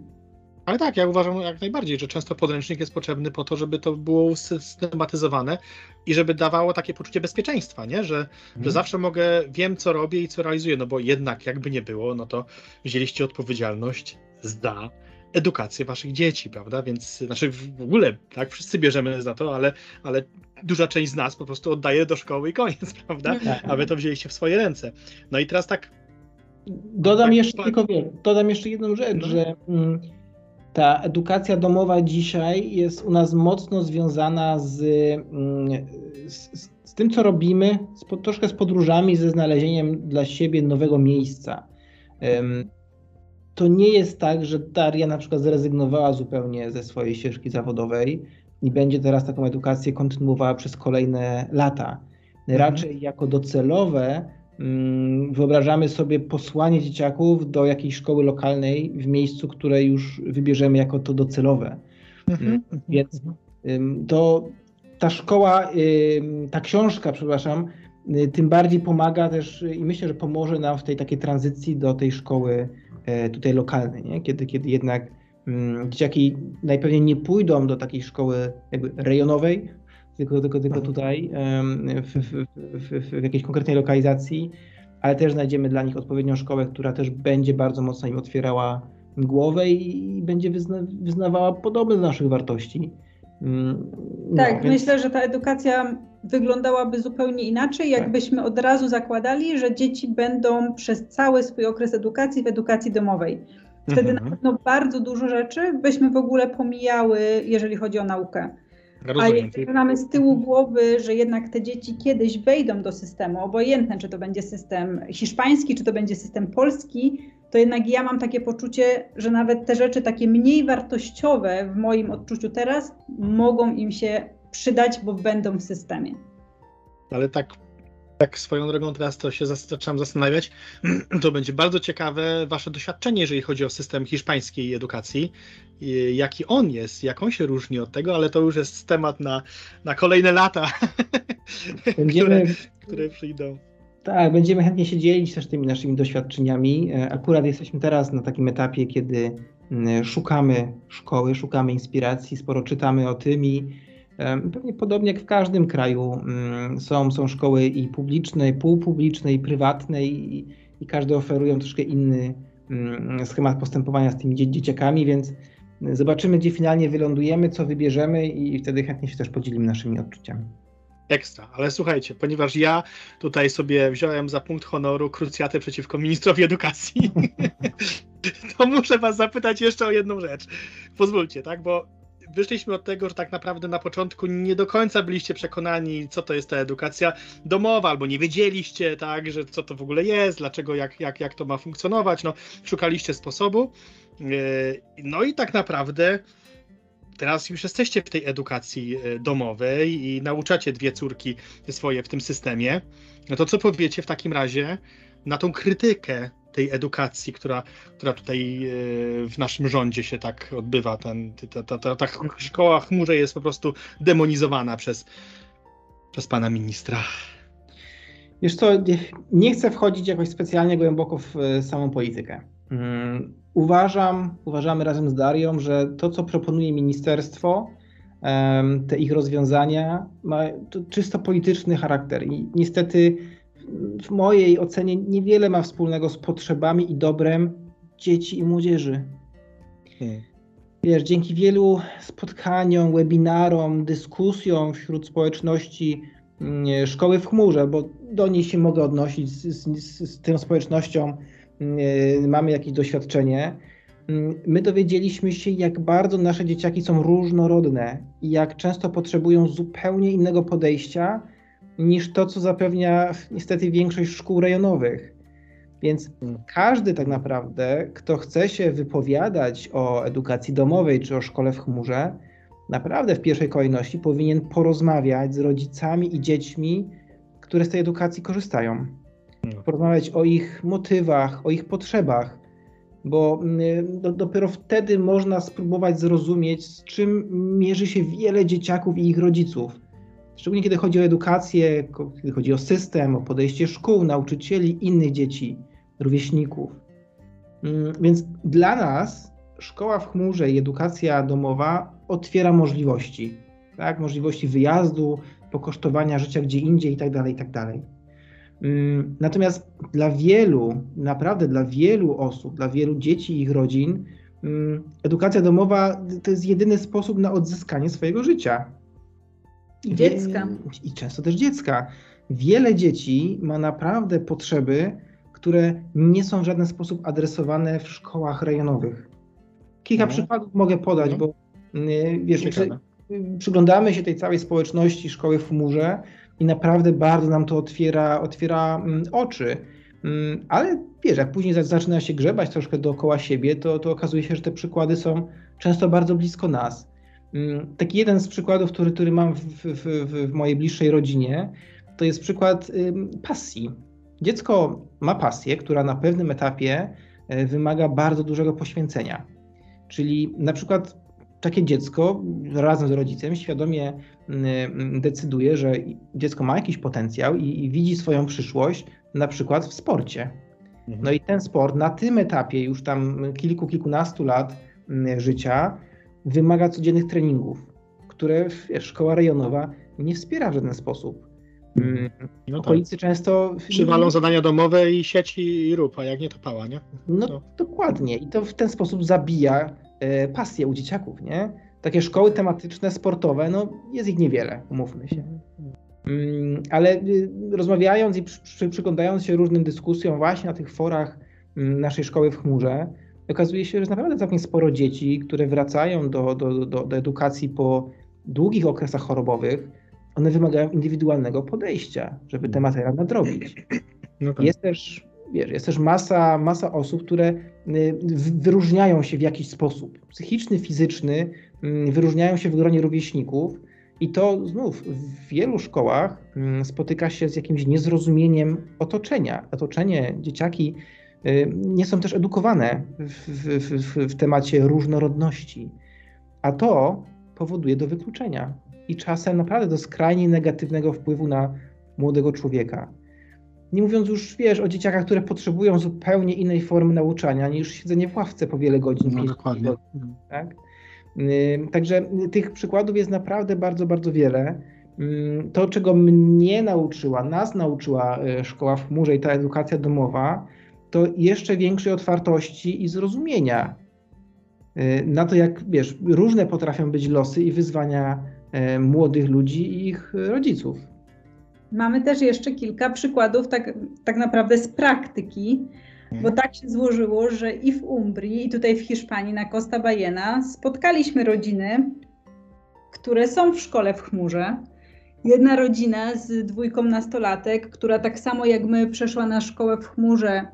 Ale tak, ja uważam jak najbardziej, że często podręcznik jest potrzebny po to, żeby to było systematyzowane i żeby dawało takie poczucie bezpieczeństwa, nie? Że, że zawsze mogę, wiem co robię i co realizuję, no bo jednak jakby nie było, no to wzięliście odpowiedzialność za edukację waszych dzieci, prawda? Więc znaczy w ogóle, tak, wszyscy bierzemy za to, ale, ale duża część z nas po prostu oddaje do szkoły i koniec, prawda? Tak. A wy to wzięliście w swoje ręce. No i teraz tak, Dodam Tak, jeszcze tak. tylko dodam jeszcze jedną rzecz, No. że mm, ta edukacja domowa dzisiaj jest u nas mocno związana z, mm, z, z- tym, co robimy, z, troszkę z podróżami, ze znalezieniem dla siebie nowego miejsca. To nie jest tak, że Daria na przykład zrezygnowała zupełnie ze swojej ścieżki zawodowej i będzie teraz taką edukację kontynuowała przez kolejne lata. Raczej jako docelowe wyobrażamy sobie posłanie dzieciaków do jakiejś szkoły lokalnej w miejscu, które już wybierzemy jako to docelowe. Mhm. Więc ym, to ta szkoła, ta książka, przepraszam, y, tym bardziej pomaga też y, i myślę, że pomoże nam w tej takiej tranzycji do tej szkoły e, tutaj lokalnej, nie? Kiedy, kiedy jednak mm, dzieciaki najpewniej nie pójdą do takiej szkoły jakby rejonowej, tylko, tylko, tylko Mhm. tutaj w, w, w, w, jakiejś konkretnej lokalizacji, ale też znajdziemy dla nich odpowiednią szkołę, która też będzie bardzo mocno im otwierała głowę i, i będzie wyzna, wyznawała podobne do naszych wartości. Mm, no, Tak, więc- myślę, że ta edukacja wyglądałaby zupełnie inaczej, Tak. jakbyśmy od razu zakładali, że dzieci będą przez cały swój okres edukacji w edukacji domowej. Wtedy Mhm. na pewno bardzo dużo rzeczy byśmy w ogóle pomijały, jeżeli chodzi o naukę. Rozumiem. jeżeli mamy z tyłu głowy, że jednak te dzieci kiedyś wejdą do systemu, obojętne czy to będzie system hiszpański, czy to będzie system polski, to jednak ja mam takie poczucie, że nawet te rzeczy takie mniej wartościowe w moim odczuciu teraz mogą im się przydać, bo będą w systemie. Ale tak tak swoją drogą teraz to się zaczynam zastanawiać, to będzie bardzo ciekawe wasze doświadczenie, jeżeli chodzi o system hiszpańskiej edukacji, jaki on jest, jak on się różni od tego, ale to już jest temat na, na kolejne lata, Będziemy... które, które przyjdą. Tak, będziemy chętnie się dzielić też tymi naszymi doświadczeniami. E, akurat jesteśmy teraz na takim etapie, kiedy mm, szukamy szkoły, szukamy inspiracji, sporo czytamy o tym i pewnie podobnie jak w każdym kraju mm, są, są szkoły i publiczne, i półpubliczne, i prywatne i, i każdy oferują troszkę inny mm, schemat postępowania z tymi dzieciakami, więc zobaczymy, gdzie finalnie wylądujemy, co wybierzemy i wtedy chętnie się też podzielimy naszymi odczuciami. Ekstra, ale słuchajcie, ponieważ ja tutaj sobie wziąłem za punkt honoru krucjatę przeciwko ministrowi edukacji, to muszę was zapytać jeszcze o jedną rzecz. Pozwólcie, tak, bo wyszliśmy od tego, że tak naprawdę na początku nie do końca byliście przekonani, co to jest ta edukacja domowa, albo nie wiedzieliście, tak, że co to w ogóle jest, dlaczego, jak, jak, jak to ma funkcjonować, no, szukaliście sposobu. E, no i tak naprawdę teraz już jesteście w tej edukacji e, domowej i nauczacie dwie córki swoje w tym systemie. No to co powiecie w takim razie na tą krytykę tej edukacji, która, która tutaj e, w naszym rządzie się tak odbywa. Ten, ta, ta, ta, ta szkoła chmurze jest po prostu demonizowana przez, przez pana ministra. Wiesz co, nie chcę wchodzić jakoś specjalnie głęboko w e, samą politykę. Mm, uważam, uważamy razem z Darią, że to, co proponuje ministerstwo, te ich rozwiązania, ma czysto polityczny charakter i niestety w mojej ocenie niewiele ma wspólnego z potrzebami i dobrem dzieci i młodzieży. Hmm. Wiesz, dzięki wielu spotkaniom, webinarom, dyskusjom wśród społeczności mm, szkoły w chmurze, bo do niej się mogę odnosić, z, z, z tą społecznością mm, mamy jakieś doświadczenie. Mm, my dowiedzieliśmy się, jak bardzo nasze dzieciaki są różnorodne i jak często potrzebują zupełnie innego podejścia niż to, co zapewnia niestety większość szkół rejonowych. Więc hmm. każdy tak naprawdę, kto chce się wypowiadać o edukacji domowej czy o szkole w chmurze, naprawdę w pierwszej kolejności powinien porozmawiać z rodzicami i dziećmi, które z tej edukacji korzystają. Hmm. Porozmawiać o ich motywach, o ich potrzebach, bo mm, do, dopiero wtedy można spróbować zrozumieć, z czym mierzy się wiele dzieciaków i ich rodziców. Szczególnie kiedy chodzi o edukację, kiedy chodzi o system, o podejście szkół, nauczycieli, innych dzieci, rówieśników. Mm, więc dla nas szkoła w chmurze i edukacja domowa otwiera możliwości, tak? możliwości wyjazdu, pokosztowania życia gdzie indziej itd. Tak itd. Tak mm, natomiast dla wielu, naprawdę dla wielu osób, dla wielu dzieci i ich rodzin, mm, edukacja domowa to jest jedyny sposób na odzyskanie swojego życia. I dziecka. I często też dziecka. Wiele dzieci ma naprawdę potrzeby, które nie są w żaden sposób adresowane w szkołach rejonowych. Kilka no. przykładów mogę podać, no. bo y, wiesz, przy, przyglądamy się tej całej społeczności szkoły w chmurze i naprawdę bardzo nam to otwiera, otwiera mm, oczy. Mm, ale wiesz, jak później zaczyna się grzebać troszkę dookoła siebie, to, to okazuje się, że te przykłady są często bardzo blisko nas. Mm, taki jeden z przykładów, który, który mam w, w, w mojej bliższej rodzinie, to jest przykład pasji. Dziecko ma pasję, która na pewnym etapie e, wymaga bardzo dużego poświęcenia. Czyli na przykład takie dziecko razem z rodzicem świadomie decyduje, że dziecko ma jakiś potencjał i, i widzi swoją przyszłość na przykład w sporcie. Mhm. No i ten sport na tym etapie już tam kilku, kilkunastu lat życia wymaga codziennych treningów, które wiesz, szkoła rejonowa nie wspiera w żaden sposób. Mm, no tak. Okolicy tak. często. Przywalą zadania domowe i sieci i rób, a jak nie to pała, nie? No dokładnie. I to w ten sposób zabija e, pasję u dzieciaków, nie? Takie szkoły tematyczne, sportowe, no jest ich niewiele, umówmy się. Mm, ale y, rozmawiając i przy, przyglądając się różnym dyskusjom właśnie na tych forach mm, naszej szkoły w chmurze, okazuje się, że jest naprawdę całkiem sporo dzieci, które wracają do, do, do, do edukacji po długich okresach chorobowych. One wymagają indywidualnego podejścia, żeby tę materiał nadrobić. No tak. Jest też wiesz, jest też masa, masa osób, które y, wyróżniają się w jakiś sposób. Psychiczny, fizyczny, mm, wyróżniają się w gronie rówieśników I to znów w wielu szkołach mm, spotyka się z jakimś niezrozumieniem otoczenia. Otoczenie, dzieciaki nie są też edukowane w, w, w, w temacie różnorodności, a to powoduje do wykluczenia i czasem naprawdę do skrajnie negatywnego wpływu na młodego człowieka. Nie mówiąc już, wiesz, o dzieciakach, które potrzebują zupełnie innej formy nauczania niż siedzenie w ławce po wiele godzin. No, dokładnie. Godzin, tak? Także tych przykładów jest naprawdę bardzo, bardzo wiele. To, czego mnie nauczyła, nas nauczyła e, szkoła w chmurze i ta edukacja domowa, to jeszcze większej otwartości i zrozumienia e, na to, jak wiesz, różne potrafią być losy i wyzwania e, młodych ludzi i ich rodziców. Mamy też jeszcze kilka przykładów tak, tak naprawdę z praktyki, bo tak się złożyło, że i w Umbrii, i tutaj w Hiszpanii na Costa Bajena spotkaliśmy rodziny, które są w szkole w chmurze. Jedna rodzina z dwójką nastolatek, która tak samo jak my przeszła na szkołę w chmurze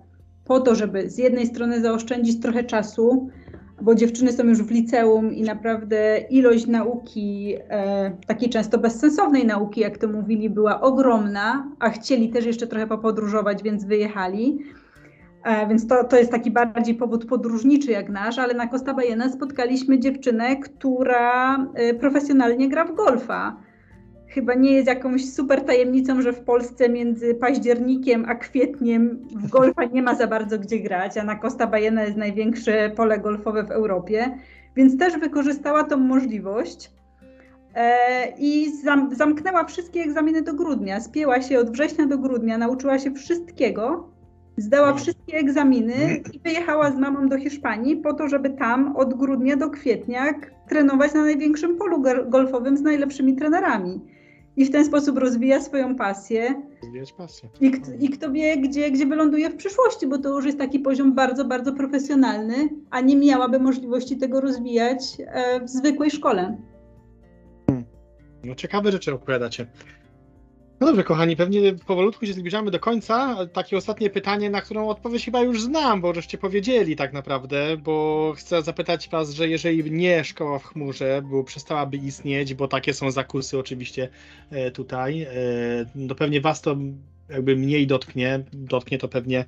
po to, żeby z jednej strony zaoszczędzić trochę czasu, bo dziewczyny są już w liceum i naprawdę ilość nauki, e, takiej często bezsensownej nauki, jak to mówili, była ogromna, a chcieli też jeszcze trochę popodróżować, więc wyjechali. E, więc to, to jest taki bardziej powód podróżniczy jak nasz, ale na Costa Bajena spotkaliśmy dziewczynę, która e, profesjonalnie gra w golfa. Chyba nie jest jakąś super tajemnicą, że w Polsce między październikiem a kwietniem w golfa nie ma za bardzo gdzie grać, a na Costa Bajena jest największe pole golfowe w Europie, więc też wykorzystała tą możliwość e, i zam, zamknęła wszystkie egzaminy do grudnia. Spięła się od września do grudnia, nauczyła się wszystkiego Zdała wszystkie egzaminy i wyjechała z mamą do Hiszpanii po to, żeby tam od grudnia do kwietnia trenować na największym polu golfowym z najlepszymi trenerami. I w ten sposób rozwija swoją pasję. Rozwijać pasję. I, I kto wie, gdzie, gdzie wyląduje w przyszłości, bo to już jest taki poziom bardzo, bardzo profesjonalny, a nie miałaby możliwości tego rozwijać e, w zwykłej szkole. No ciekawe rzeczy opowiadacie. No dobrze, kochani, pewnie powolutku się zbliżamy do końca. Takie ostatnie pytanie, na którą odpowiedź chyba już znam, bo żeście powiedzieli tak naprawdę, bo chcę zapytać was, że jeżeli nie szkoła w chmurze, bo przestałaby istnieć, bo takie są zakusy oczywiście e, tutaj, e, no pewnie was to jakby mniej dotknie, dotknie to pewnie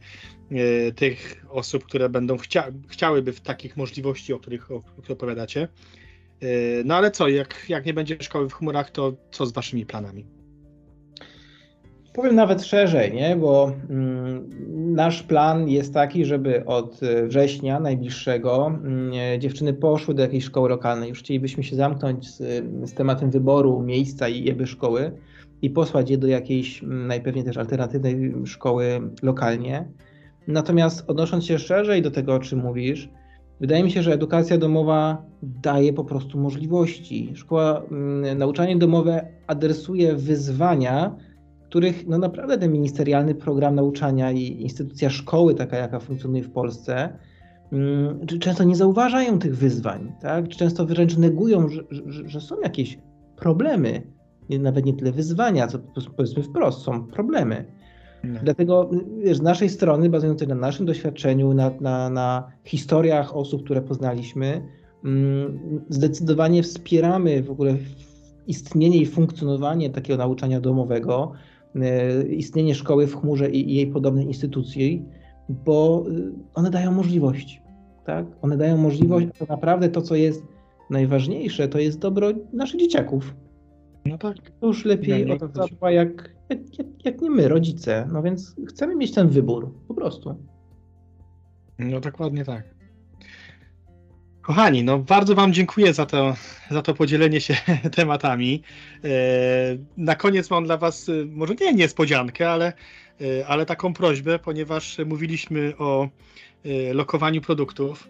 e, tych osób, które będą chcia chciałyby w takich możliwości, o których, o których opowiadacie. No ale co, jak, jak nie będzie szkoły w chmurach, to co z waszymi planami? Powiem nawet szerzej, nie? bo mm, nasz plan jest taki, żeby od września najbliższego mm, dziewczyny poszły do jakiejś szkoły lokalnej. Już chcielibyśmy się zamknąć z, z tematem wyboru miejsca i jeby szkoły i posłać je do jakiejś mm, najpewniej też alternatywnej szkoły lokalnie. Natomiast odnosząc się szerzej do tego, o czym mówisz, wydaje mi się, że edukacja domowa daje po prostu możliwości. Szkoła, nauczanie domowe adresuje wyzwania, których no naprawdę ten ministerialny program nauczania i instytucja szkoły, taka jaka funkcjonuje w Polsce, mm, często nie zauważają tych wyzwań, tak? często wręcz negują, że, że, że są jakieś problemy, nawet nie tyle wyzwania, co powiedzmy wprost, są problemy. No. Dlatego wiesz, z naszej strony, bazując na naszym doświadczeniu, na, na, na historiach osób, które poznaliśmy, mm, zdecydowanie wspieramy w ogóle istnienie i funkcjonowanie takiego nauczania domowego, istnienie szkoły w chmurze i jej podobnej instytucji, bo e, one dają możliwość. Tak? One dają możliwość, a to naprawdę to, co jest najważniejsze, to jest dobro naszych dzieciaków. No tak. To już lepiej ja, zadba jak, jak, jak, jak nie my, rodzice. No więc chcemy mieć ten wybór, po prostu. No dokładnie tak. Kochani, no bardzo Wam dziękuję za to, za to podzielenie się tematami. E, na koniec mam dla Was e, może nie niespodziankę, ale, e, ale taką prośbę, ponieważ mówiliśmy o lokowaniu produktów.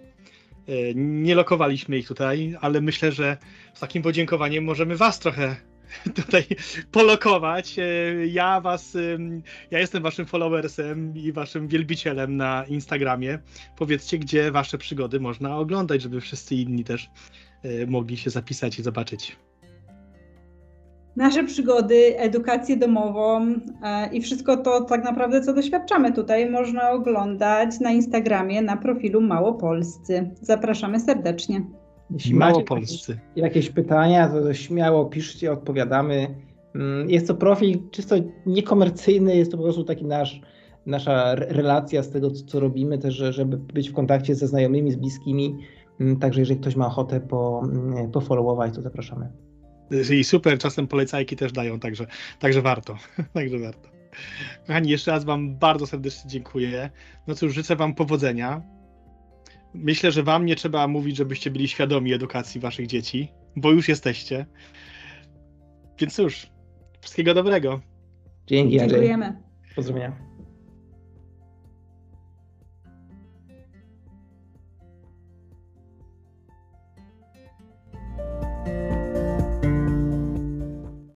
Nie lokowaliśmy ich tutaj, ale myślę, że z takim podziękowaniem możemy Was trochę tutaj polokować. E, ja was, ja jestem waszym followersem i waszym wielbicielem na Instagramie. Powiedzcie, gdzie wasze przygody można oglądać, żeby wszyscy inni też e, mogli się zapisać i zobaczyć. Nasze przygody, edukację domową e, i wszystko to tak naprawdę, co doświadczamy tutaj, można oglądać na Instagramie na profilu Małopolscy. Zapraszamy serdecznie. Jeśli macie jakieś, Małopolscy. jakieś pytania, to, śmiało piszcie, odpowiadamy. Mm, Jest to profil czysto niekomercyjny, jest to po prostu taki nasz, nasza re- relacja z tego, co robimy, też, że- żeby być w kontakcie ze znajomymi, z bliskimi. Mm, Także jeżeli ktoś ma ochotę po, mm, pofollowować, to zapraszamy. I super, czasem polecajki też dają, także, także warto. także warto. Kochani, jeszcze raz Wam bardzo serdecznie dziękuję. No cóż, życzę Wam powodzenia. Myślę, że Wam nie trzeba mówić, żebyście byli świadomi edukacji Waszych dzieci, bo już jesteście. Więc cóż, wszystkiego dobrego. Dzięki, Andrzej. Dziękujemy. Pozdrowienia.